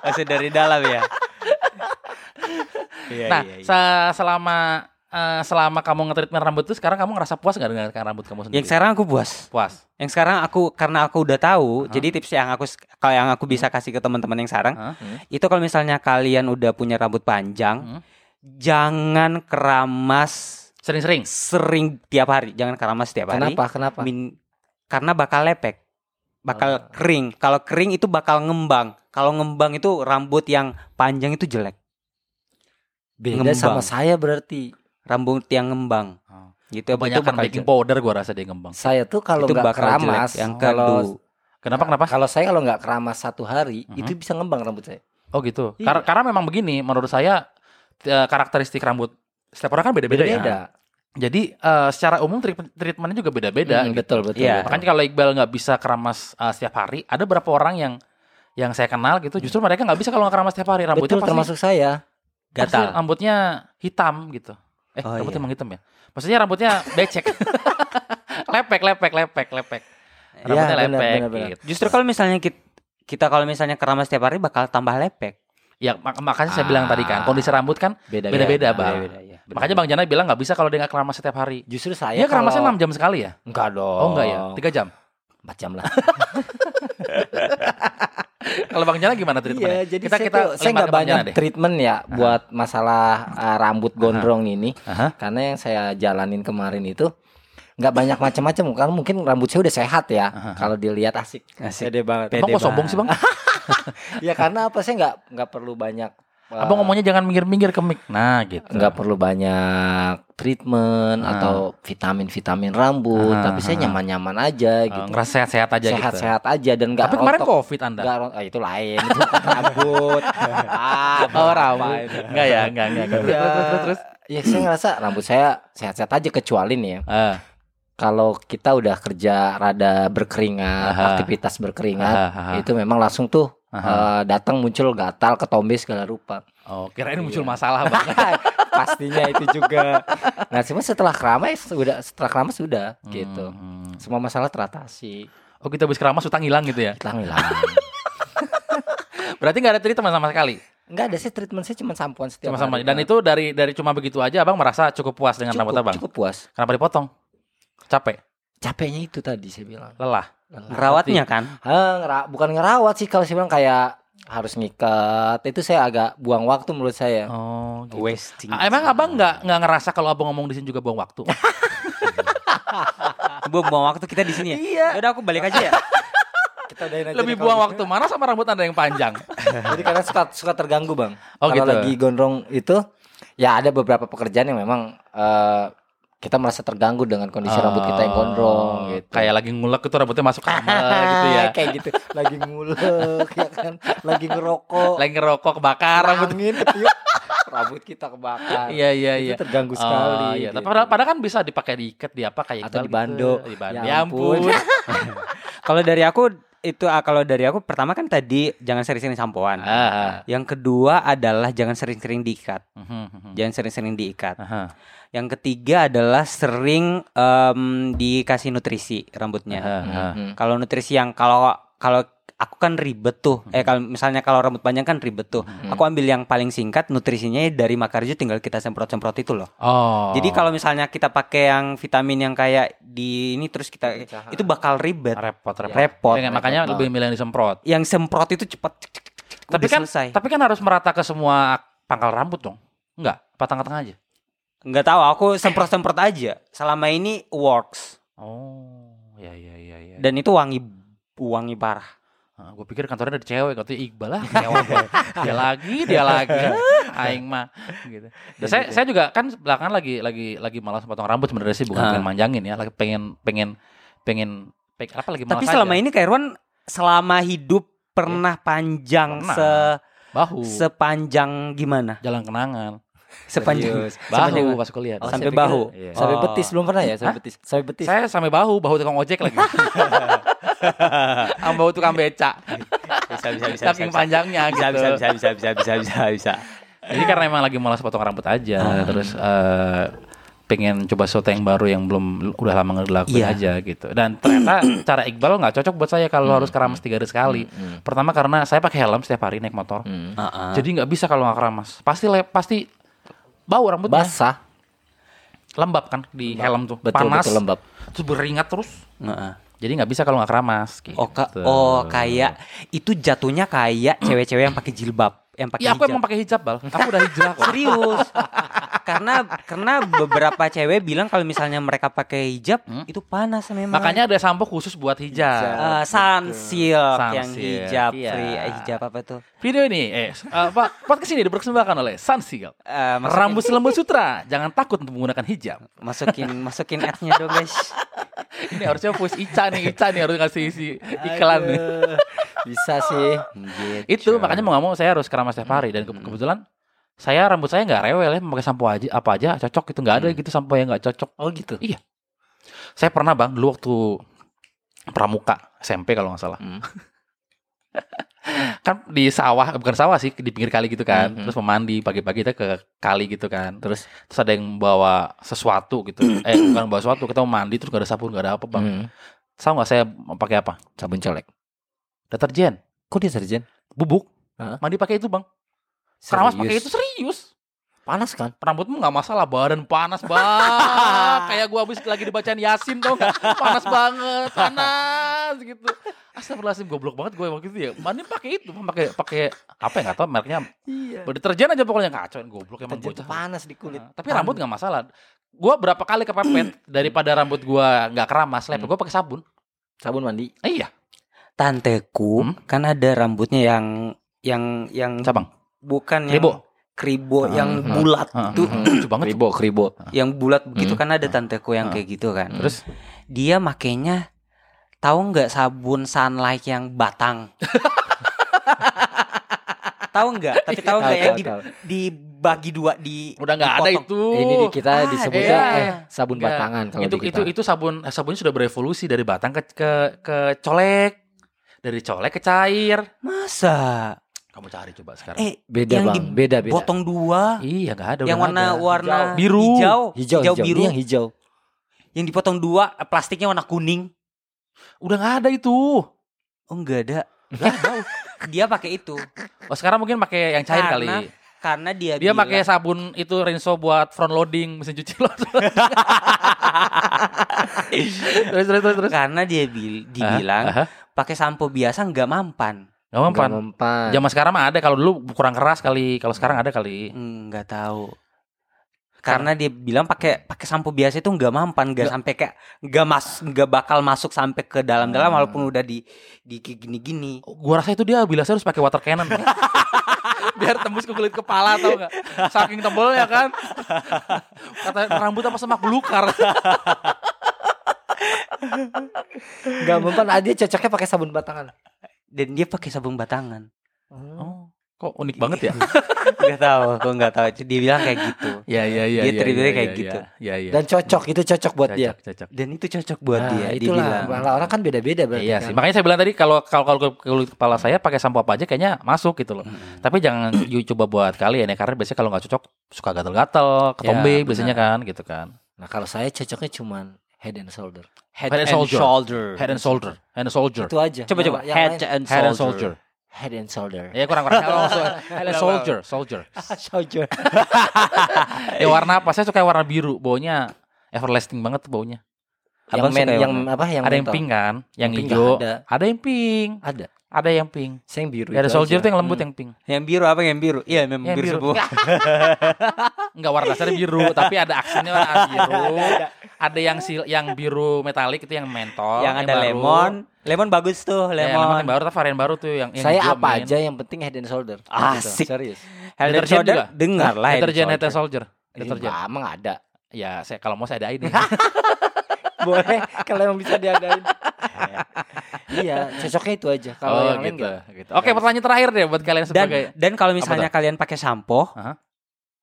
Masih dari dalam ya. Iya, nah, iya, iya. se- selama eh, selama kamu nge-treatment rambut itu sekarang kamu ngerasa puas nggak dengan rambut kamu sendiri? Yang sekarang aku puas. puas. Yang sekarang aku karena aku udah tahu, Hah? jadi tips yang aku kalau yang aku bisa kasih ke teman-teman yang sekarang Hah? itu kalau misalnya kalian udah punya rambut panjang, Hmm. jangan keramas Sering-sering. sering tiap hari, jangan keramas tiap hari. Kenapa? Kenapa? Min- karena bakal lepek, bakal Ah. kering. Kalau kering itu bakal ngembang. Kalau ngembang itu rambut yang panjang itu jelek. Beda ngembang. sama saya berarti. Rambut yang ngembang. Oh. Gitu itu Kebanyakan bakal baking powder gua rasa dia ngembang. Saya tuh kalau Itu nggak jelek. keramas, Yang kalau. Kenapa kenapa? kalau saya kalau nggak keramas satu hari, Mhm. itu bisa ngembang rambut saya. Oh gitu. Iya. Karena karena memang begini menurut saya eh, karakteristik rambut setiap orang kan beda-beda ya. Beda. Jadi eh, secara umum treatment treatmentnya juga beda-beda. Hmm, gitu. betul betul. Iya. betul. Makanya kalau Iqbal nggak bisa keramas uh, setiap hari, ada beberapa orang yang yang saya kenal gitu, justru mereka nggak bisa kalau nggak keramas setiap hari, rambutnya betul pasti, termasuk saya. pasti Gatal. rambutnya hitam gitu. Eh, Oh, rambutnya iya. emang hitam ya? Maksudnya rambutnya becek, *laughs* lepek, lepek, lepek, lepek. Rambutnya benar, lepek. benar, benar. gitu. Justru kalau misalnya kita, kita kalau misalnya keramas tiap hari bakal tambah lepek. ya mak- makanya saya bilang tadi kan, Ah. kondisi rambut kan Beda beda-beda, bang. Beda-beda, ya. Makanya Bang Jana bilang nggak bisa kalau dia nggak keramas setiap hari. Justru saya Dia keramasnya kalau- 6 jam sekali ya? Enggak dong. Oh enggak ya? 3 jam. 4 jam lah. *laughs* *laughs* Kalau Bang Jana gimana treatmentnya? Iya, jadi kita saya kita tuh, saya nggak banyak Jana deh. treatment ya buat masalah uh, rambut gondrong ini. Aha. Karena yang saya jalanin kemarin itu nggak banyak macam-macam karena mungkin rambut saya udah sehat ya. Aha. Kalau dilihat asik. Asik. Pede banget. Bang kok sombong sih Bang? *laughs* ya karena apa saya nggak nggak perlu banyak uh, Abang ngomongnya jangan minggir-minggir ke mic. Nah, gitu. nggak perlu banyak treatment Ah. atau vitamin-vitamin rambut, Ah, tapi saya nyaman-nyaman aja Eh, gitu. ngerasa sehat-sehat aja gitu. Sehat-sehat aja dan nggak Tapi kemarin rontok. Covid Anda. Nggak ron- ah, itu lain, itu rambut. *laughs* ah, Oh, rambut. Enggak ya, enggak, enggak. enggak. Terus, Ya, terus, terus, terus. ya saya ngerasa rambut saya sehat-sehat aja kecuali nih ya. Ah, Kalau kita udah kerja rada berkeringat, Aha. aktivitas berkeringat, aha. itu memang langsung tuh Aha. eh, datang muncul gatal, ketombe segala rupa. Oh, kirain muncul Iya. masalah Bang. *laughs* Pastinya itu juga. Nah, cuma setelah keramas sudah setelah keramas sudah gitu. Hmm. Semua masalah teratasi. Oh, kita habis keramas utang hilang gitu ya. Hilang hilang. *laughs* Berarti nggak ada treatment sama sekali. Enggak ada sih treatment saya cuma sampoan setiap Cuma sama hari. dan itu dari dari cuma begitu aja Abang merasa cukup puas dengan cukup, rambut Abang. cukup puas. Kenapa dipotong? Capek, Capeknya itu tadi saya bilang. lelah. Ngerawatnya kan? Ah, ngera- bukan ngerawat sih kalau saya bilang kayak harus ngikat. Itu saya agak buang waktu menurut saya. Oh, gitu. Wasting. Emang Abang nggak nggak ngerasa kalau Abang ngomong di sini juga buang waktu? *laughs* Buang buang waktu kita di sini ya. Iya. Udah aku balik aja ya. Kita udahin aja Lebih buang waktu mana sama rambut Anda yang panjang? gitu. *laughs* Jadi karena suka suka terganggu, Bang. Oh, kalau gitu. lagi gondrong itu ya ada beberapa pekerjaan yang memang eh, kita merasa terganggu dengan kondisi rambut kita yang gondrong Oh, gitu. Kayak lagi ngulek itu rambutnya masuk kamar *laughs* gitu ya. kayak gitu. Lagi ngulek ya kan, lagi ngerokok. Lagi ngerokok kebakar rambut. angin ketiup rambut kita kebakar. Iya iya iya. Itu terganggu Oh, sekali. iya. Tapi gitu. padahal, padahal kan bisa dipakai diikat di apa kayak Atau gitu. dibando. Di bando. Ya Ya ampun. ampun. *laughs* Kalau dari aku itu ah, kalau dari aku pertama kan tadi jangan sering-sering sampoan. Ah, Yang kedua adalah jangan sering-sering diikat. ah. Mhm, mhm. Jangan sering-sering diikat. Aha. Yang ketiga adalah sering em, dikasih nutrisi rambutnya. Aha, aha. Mhm. Kalau nutrisi yang kalau kalau aku kan ribet tuh. Eh kalau misalnya kalau rambut panjang kan ribet tuh. Hmm. Aku ambil yang paling singkat nutrisinya dari Makarjo tinggal kita semprot-semprot itu loh. Oh. Jadi kalau misalnya kita pakai yang vitamin yang kayak di ini terus kita itu bakal ribet. repot repot. Repot. Ya, makanya repot lebih milih yang disemprot. Yang semprot itu cepat Tapi kan selesai. tapi kan harus merata ke semua pangkal rambut dong. Enggak, apa tengah-tengah aja. Nggak tahu, aku semprot-semprot aja. Selama ini works Oh, ya ya ya ya. dan itu wangi wangi parah. gue pikir kantornya ada cewek, katanya Iqbal lah, cewek. dia lagi, dia lagi. Ah, *laughs* Aing mah gitu. Dan saya saya juga kan belakangan lagi lagi lagi malas potong rambut sebenarnya sih bukan Ah. pengen manjangin ya, lagi pengen pengen pengen pengen apa lagi Tapi selama aja. ini Kak Irwan selama hidup pernah panjang Pernah. se bahu sepanjang gimana? jalan kenangan Sepanjang. Sepanjang bahu pas kuliah. Oh, Sampai bahu. Iya. Sampai Oh. betis belum pernah ya? Hah? Sampai betis. Sampai betis. Saya sampai bahu, bahu tukang ojek lagi. *laughs* Sama bahu tukang beca. bisa bisa bisa Saking panjangnya bisa gitu. bisa bisa bisa bisa bisa bisa bisa. Jadi karena emang lagi malas potong rambut aja, Ah. terus eh, pengen coba sesuatu yang baru yang belum udah lama nggak dilakuin Iya. aja gitu. Dan ternyata *clears throat* cara Iqbal nggak cocok buat saya kalau harus keramas tiga hari sekali. Hmm. Pertama karena saya pakai helm setiap hari naik motor, Hmm. Heeh. jadi nggak bisa kalau nggak keramas. Pasti le- pasti bau rambutnya, Basah. lembab kan di helm tuh, Betul panas, betul lembab. terus beringat terus. Heeh. Jadi nggak bisa kalau nggak keramas. Gitu. Oh, ka- oh kayak itu jatuhnya kayak cewek-cewek yang pakai jilbab, yang pakai aku hijab. emang pakai hijab bal. Aku udah hijrah kok. *laughs* Serius. *laughs* karena karena beberapa cewek bilang kalau misalnya mereka pakai hijab Hmm. itu panas memang. Makanya ada sampo khusus buat hijab. Eh, sunsilk yang Sunsilk, hijab iya. free eh, hijab apa tuh? Video ini, eh, apa podcast ini dipersembahkan oleh Sunsilk. Eh, masukin- Rambut selembut sutra, jangan takut untuk menggunakan hijab. masukin masukin ads-nya dong guys. *laughs* Ini harusnya push Ica nih, Ica nih harus ngasih isi iklan nih. Aduh. Bisa sih. Itu makanya mau nggak mau saya harus keramas setiap hari dan ke- kebetulan saya rambut saya nggak rewel ya, pakai sampo aja apa aja cocok itu nggak ada gitu sampo yang nggak cocok. Oh gitu. Saya pernah bang dulu waktu pramuka SMP kalau nggak salah. Hmm. *laughs* kan di sawah bukan sawah sih di pinggir kali gitu kan Mhm. terus memandi pagi-pagi kita ke kali gitu kan Terus terus ada yang bawa sesuatu gitu *clears throat* eh bukan bawa sesuatu kita mau mandi terus gak ada sabun gak ada apa bang hmm. tahu nggak saya pakai apa sabun colek. deterjen Kok deterjen? bubuk Hah? mandi pakai itu bang keramas pakai itu serius. Panas kan? rambutmu nggak masalah badan panas banget. *laughs* Kayak gua habis lagi dibacain yasin tau nggak? Panas banget panas gitu. Astagfirullahaladzim goblok banget gue waktu itu ya. Mandi pakai itu? Pakai pakai apa ya? Nggak tahu mereknya Iya. deterjen aja pokoknya. Kacauin goblok emang bocah. panas di kulit. Nah, tapi rambut nggak masalah. Gua berapa kali kepepet *clears throat* daripada rambut gua nggak keramas lepek gua pakai sabun. Sabun mandi. eh, iya. Tanteku Hmm? kan ada rambutnya yang yang yang cabang bukan yang Kribo? kribo Ah, yang hmm. bulat Ah, itu ah, lucu banget Kribo, kribo. yang bulat begitu Hmm. kan ada tanteku yang Ah. kayak gitu kan. terus Dia makainya tahu nggak sabun sunlight yang batang? *laughs* tahu nggak? Tapi tahu nggak yang di, dibagi dua di udah nggak ada itu Ini di kita Ah, disebutnya iya. eh sabun batangan kalau itu di kita. itu itu sabun eh, sabunnya sudah berevolusi dari batang ke ke ke colek dari colek ke cair Masa? Kamu cari coba sekarang Eh, beda yang bang, beda beda. potong dua. iya nggak ada yang nggak warna ada. warna Biru. hijau, hijau, hijau, biru. Ini yang hijau. Yang dipotong dua, plastiknya warna kuning. udah nggak ada itu Oh, enggak ada. nggak ada Dia pakai itu oh sekarang mungkin pakai yang cair Karena kali karena dia dia bilang- pakai sabun itu Rinso buat front loading mesin cuci lo *laughs* terus terus terus terus karena dia bil- dibilang Aha, aha. pakai sampo biasa nggak mempan. Nggak mempan Nggak mempan. zaman sekarang mah ada kalau dulu kurang keras kali kalau sekarang ada kali Hmm, nggak tahu. Karena dia bilang pakai pakai sampo biasa itu nggak mempan, nggak sampai kayak nggak mas nggak bakal masuk sampai ke dalam-dalam Hmm. walaupun udah di di gini-gini. gua rasa itu dia bila saya harus pakai water cannon *laughs* biar tembus ke kulit kepala tau gak saking tebelnya kan kata rambut apa semak belukar Nggak mempan. Ah, dia cocoknya pakai sabun batangan. Dan dia pakai sabun batangan. oh kok unik banget ya *laughs* Nggak tahu, aku nggak tahu. Dia bilang kayak gitu. ya ya ya Dia ya, ceritanya ya, kayak ya, gitu. ya ya Dan cocok, itu cocok buat dia. cocok cocok Dan itu cocok buat Nah, dia. Itulah. bilang. Orang kan beda-beda berarti. Iya kan. sih, makanya saya bilang tadi kalau kalau kalau ke kulit kepala saya pakai sampo apa aja kayaknya masuk gitu loh. Mm-mm. Tapi jangan *clears throat* coba buat kalian ya karena biasanya kalau nggak cocok suka gatal-gatal, ketombe Ya, biasanya kan gitu kan. Nah kalau saya cocoknya cuman head and shoulder. Head, Head and and shoulder. shoulder. Head and shoulder, head and soldier, Itu aja. Coba coba. yang Head and head and soldier. soldier. head and shoulder. Ya kurang kurang. *laughs* Head and and soldier, soldier. Soldier. *laughs* *laughs* Ya warna apa? Saya suka warna biru. Baunya everlasting banget tuh baunya. yang Abang men, yang apa? Yang ada yang pink kan, yang Yang hijau. ada. Ada yang pink, Ada. Ada yang pink. Saya yang biru. Ya, ada soldier aja. tuh yang lembut Hmm. yang pink. Yang biru apa yang biru? Iya, memang Yang biru, biru. semua. *laughs* Enggak warna dasarnya biru, tapi ada aksennya warna biru. Ada yang sil yang biru metalik itu yang mentol, yang ada baru. lemon. Lemon bagus tuh, Ya, yang lemon. yang baru varian baru tuh yang, yang Saya apa mint. aja yang penting head and shoulder. Asik. Gitu. Serius. Head and shoulder, juga? dengar lah. head and Deterjen Head and shoulder. Soldier. Deterjen. Enggak, emang ada. Ya, saya kalau mau saya adain nih. *laughs* Boleh kalau emang bisa diadain. *laughs* iya, cocoknya itu aja. Kalau oh, yang lain gitu, enggak. gitu. Oke, pertanyaan terakhir deh buat kalian Dan sebagai dan kalau misalnya kalian pakai sampo, Aha.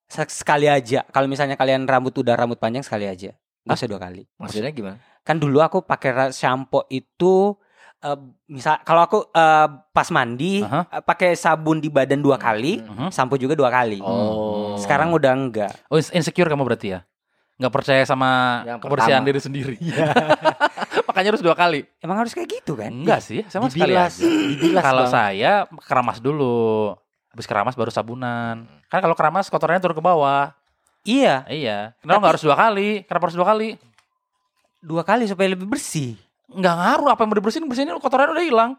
se- sekali aja. Kalau misalnya kalian rambut udah rambut panjang sekali aja. Gak usah dua kali. Maksudnya gimana? Kan dulu aku pakai sampo itu eh, misal kalau aku eh, pas mandi Aha. eh, pakai sabun di badan dua kali, Mhm. sampo juga dua kali. Oh. Sekarang udah enggak. Oh, ins- insecure kamu berarti ya? Nggak percaya sama Yang kebersihan pertama. diri sendiri. *laughs* Makanya harus dua kali. Emang harus kayak gitu kan? Enggak sih, sama sekali dibilas. Kalau saya keramas dulu. Habis keramas baru sabunan. Kan kalau keramas kotorannya turun ke bawah. Iya, Iya. Kenapa nggak harus dua kali? Kenapa harus dua kali? dua kali supaya lebih bersih. Nggak ngaruh apa yang mau dibersihin, bersihin kotorannya udah hilang.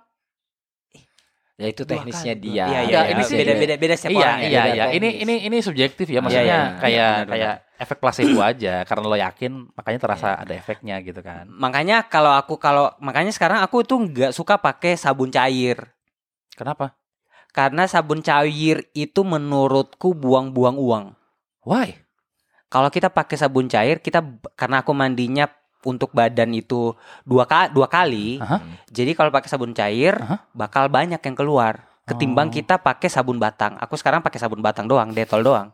Ya itu teknisnya dia. Iya, iya, Enggak, iya. ini sih- beda beda beda setiap iya, orang ya. iya, beda iya. Ini ini ini subjektif ya, Iya, maksudnya iya, kayak iya, benar, kayak efek placebo aja karena lo yakin makanya terasa ada efeknya gitu kan. Makanya kalau aku kalau makanya sekarang aku tuh nggak suka pakai sabun cair. Kenapa? Karena sabun cair itu menurutku buang-buang uang. Why? Kalau kita pakai sabun cair, kita karena aku mandinya untuk badan itu dua ka, dua kali. Aha. Jadi kalau pakai sabun cair Aha. bakal banyak yang keluar ketimbang Oh. kita pakai sabun batang. Aku sekarang pakai sabun batang doang, detol doang.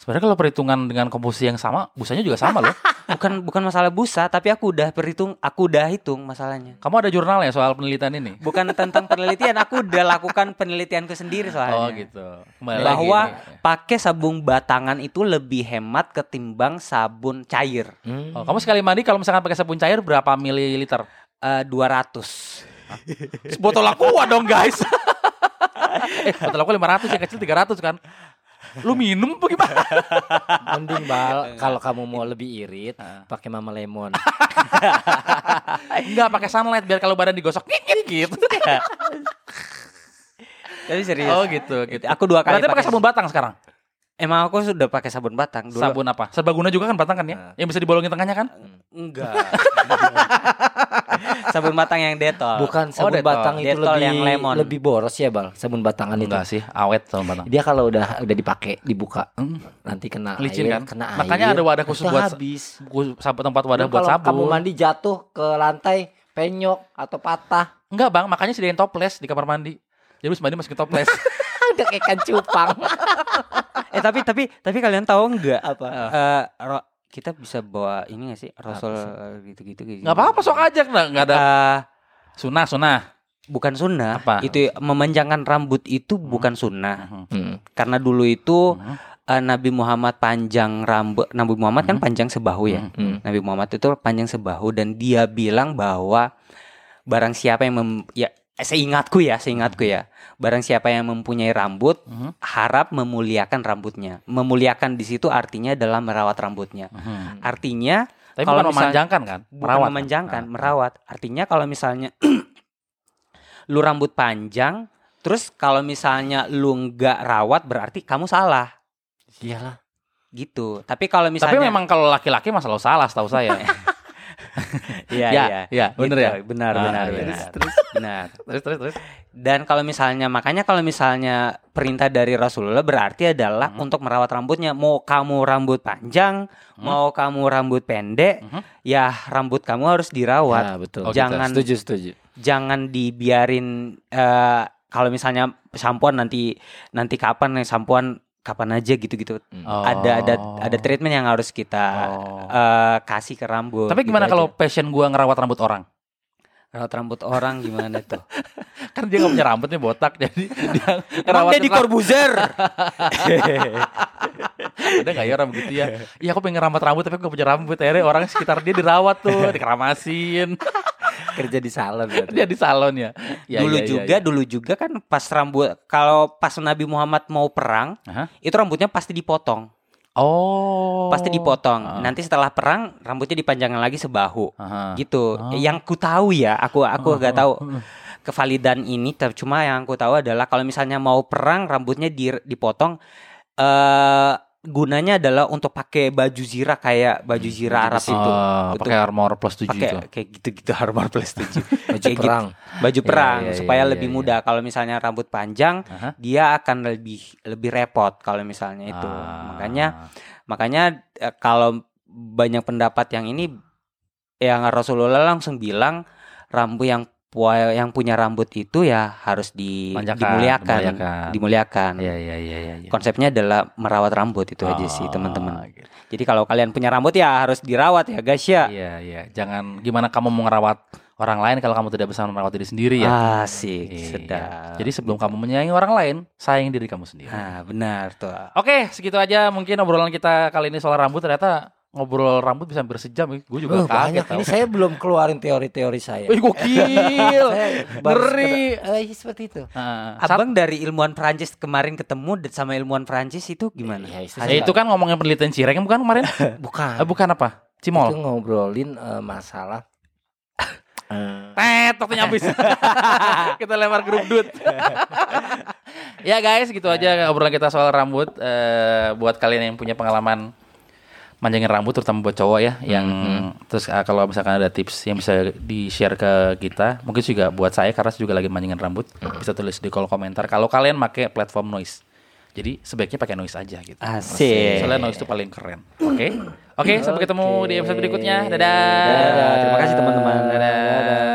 Sebenarnya kalau perhitungan dengan komposisi yang sama, busanya juga sama loh. *laughs* Bukan bukan masalah busa, tapi aku udah perhitung, aku udah hitung masalahnya. Kamu ada jurnalnya soal penelitian ini? Bukan tentang penelitian, aku udah lakukan penelitianku sendiri soalnya. Oh gitu. Kembali Bahwa lagi pakai sabun batangan itu lebih hemat ketimbang sabun cair. Hmm. Oh, kamu sekali mandi kalau misalkan pakai sabun cair berapa mililiter? Eh, 200. Botol aqua dong guys. *laughs* eh, botol aqua 500 yang kecil 300 kan. Lu minum apa gimana? *laughs* Mending bal kalau kamu mau lebih irit pakai mama lemon. *laughs* Enggak pakai sunlight biar kalau badan digosok ngikit gitu. *laughs* Tapi serius. Oh gitu, gitu. Aku dua kali Berarti pakai sabun batang sekarang. Emang aku sudah pakai sabun batang dulu. Sabun apa? Serbaguna juga kan batang kan ya? Nah. Yang bisa dibolongin tengahnya kan? Enggak. *laughs* sabun batang yang detol. Bukan sabun Detol. batang itu Detol lebih yang lemon. lebih boros ya, Bal. Sabun batangan itu. Enggak sih, awet sabun batang. Dia kalau udah udah dipakai, dibuka, Hmm. nanti kena Licin air, kan? kena Makanya air, ada wadah khusus buat habis. Tempat wadah Lu buat kalau sabun. kamu mandi jatuh ke lantai, penyok atau patah, Enggak bang, makanya sediain toples di kamar mandi. Jadi habis mandi masukin toples. *laughs* udah kayak ikan cupang. *laughs* eh tapi tapi tapi kalian tahu enggak Apa? Eh, ro- kita bisa bawa ini gak sih Rasul gitu-gitu gitu. Enggak apa-apa sok aja enggak enggak ada Eh, sunah sunah. bukan sunnah. Apa? Itu memanjangkan rambut itu bukan sunnah. Hmm. Karena dulu itu Mhm. eh, Nabi Muhammad panjang rambut. Nabi Muhammad kan Mhm. panjang sebahu ya. Hmm. Nabi Muhammad itu panjang sebahu dan dia bilang bahwa barang siapa yang mem, ya seingatku ya, seingatku ya. Barang siapa yang mempunyai rambut Mhm. harap memuliakan rambutnya. Memuliakan di situ artinya adalah merawat rambutnya. Mhm. Artinya Tapi Kalau bukan misal- memanjangkan kan? bukan Merawat kan? memanjangkan, Nah. merawat. Artinya kalau misalnya *clears throat* lu rambut panjang, terus kalau misalnya lu nggak rawat berarti kamu salah Iyalah. gitu. Tapi kalau Tapi misalnya memang kalau laki-laki masalah salah setahu saya. *laughs* Iya, *laughs* Ya, iya. ya, bener Gitu, ya? Benar, Ah, benar, iya. benar. Terus, benar. terus terus terus. Dan kalau misalnya makanya kalau misalnya perintah dari Rasulullah berarti adalah Hmm. untuk merawat rambutnya. Mau kamu rambut panjang, mau kamu rambut pendek, Hmm. ya rambut kamu harus dirawat. Ya, betul. Oh, gitu. Jangan Setuju, setuju. jangan dibiarin eh, kalau misalnya sampoan nanti nanti kapan nih sampoan kapan aja gitu-gitu. Oh. Ada ada ada treatment yang harus kita Oh. eh, kasih ke rambut. Tapi gimana gitu kalau aja. passion gua ngerawat rambut orang? Rawat rambut orang gimana tuh? *laughs* Kan dia nggak punya rambutnya botak jadi *laughs* dia ngerawatin Deddy Corbuzier. *laughs* Ada gak ya orang begitu ya? Iya aku pengen rambut rambut tapi aku gak punya rambut. Akhirnya orang sekitar dia dirawat tuh, dikeramasin. Kerja di salon berarti. dia di salon ya. Ya, dulu ya, ya, juga, ya. dulu juga kan pas rambut kalau pas Nabi Muhammad mau perang, Aha. itu rambutnya pasti dipotong. Oh. Pasti dipotong. Ah. Nanti setelah perang rambutnya dipanjangkan lagi sebahu. Aha. Gitu. Oh. Yang ku tahu ya, aku aku Oh, gak tahu kevalidan ini cuma yang aku tahu adalah kalau misalnya mau perang rambutnya di, dipotong eh gunanya adalah untuk pakai baju zirah kayak baju zirah Arab. Oh, Itu pakai armor plus 7 pakai itu. kayak gitu-gitu *laughs* armor plus 7. *laughs* Baju Kayak gitu. perang. Baju perang iya, supaya iya, lebih iya. mudah. Kalau misalnya rambut panjang Aha. dia akan lebih lebih repot kalau misalnya itu. Ah. Makanya makanya eh, kalau banyak pendapat yang ini yang Rasulullah langsung bilang rambut yang yang punya rambut itu ya harus di, Manjakan, dimuliakan, dimuliakan. dimuliakan. Iya iya iya iya. iya. Konsepnya adalah merawat rambut itu aja sih Oh, teman-teman. gitu. Jadi kalau kalian punya rambut ya harus dirawat ya guys ya. Iya iya. Jangan gimana kamu mau ngerawat orang lain kalau kamu tidak bisa merawat diri sendiri ya. Asik, Iya. sedap. Jadi sebelum kamu menyayangi orang lain, sayang diri kamu sendiri. Nah, benar tuh. Oke, segitu aja mungkin obrolan kita kali ini soal rambut. Ternyata ngobrol rambut bisa hampir sejam. Gue juga Oh, kaget. banyak. Ini saya belum keluarin teori-teori saya. Wih gokil. *laughs* Ngeri. eh, seperti itu. Nah, sat- Abang dari ilmuwan Prancis kemarin ketemu sama ilmuwan Prancis itu gimana? Ya, itu, Ya, itu kan ngomongin penelitian cireng bukan kemarin? *laughs* bukan. Eh, bukan apa? Itu Cimol. ngobrolin eh, masalah *laughs* eh, Tet, waktunya habis. kita lempar grup dut. ya guys, gitu aja obrolan kita soal rambut. Eh, buat kalian yang punya pengalaman manjangin rambut, terutama buat cowok ya, yang terus ah, kalau misalkan ada tips yang bisa di share ke kita, mungkin juga buat saya karena saya juga lagi manjangin rambut, bisa tulis di kolom komentar. Kalau kalian pakai platform noise, jadi sebaiknya pakai noise aja gitu. Asik. Soalnya noise itu paling keren. Oke, oke, sampai ketemu di episode berikutnya. Dadah. Dadah. Terima kasih, teman-teman. Dadah.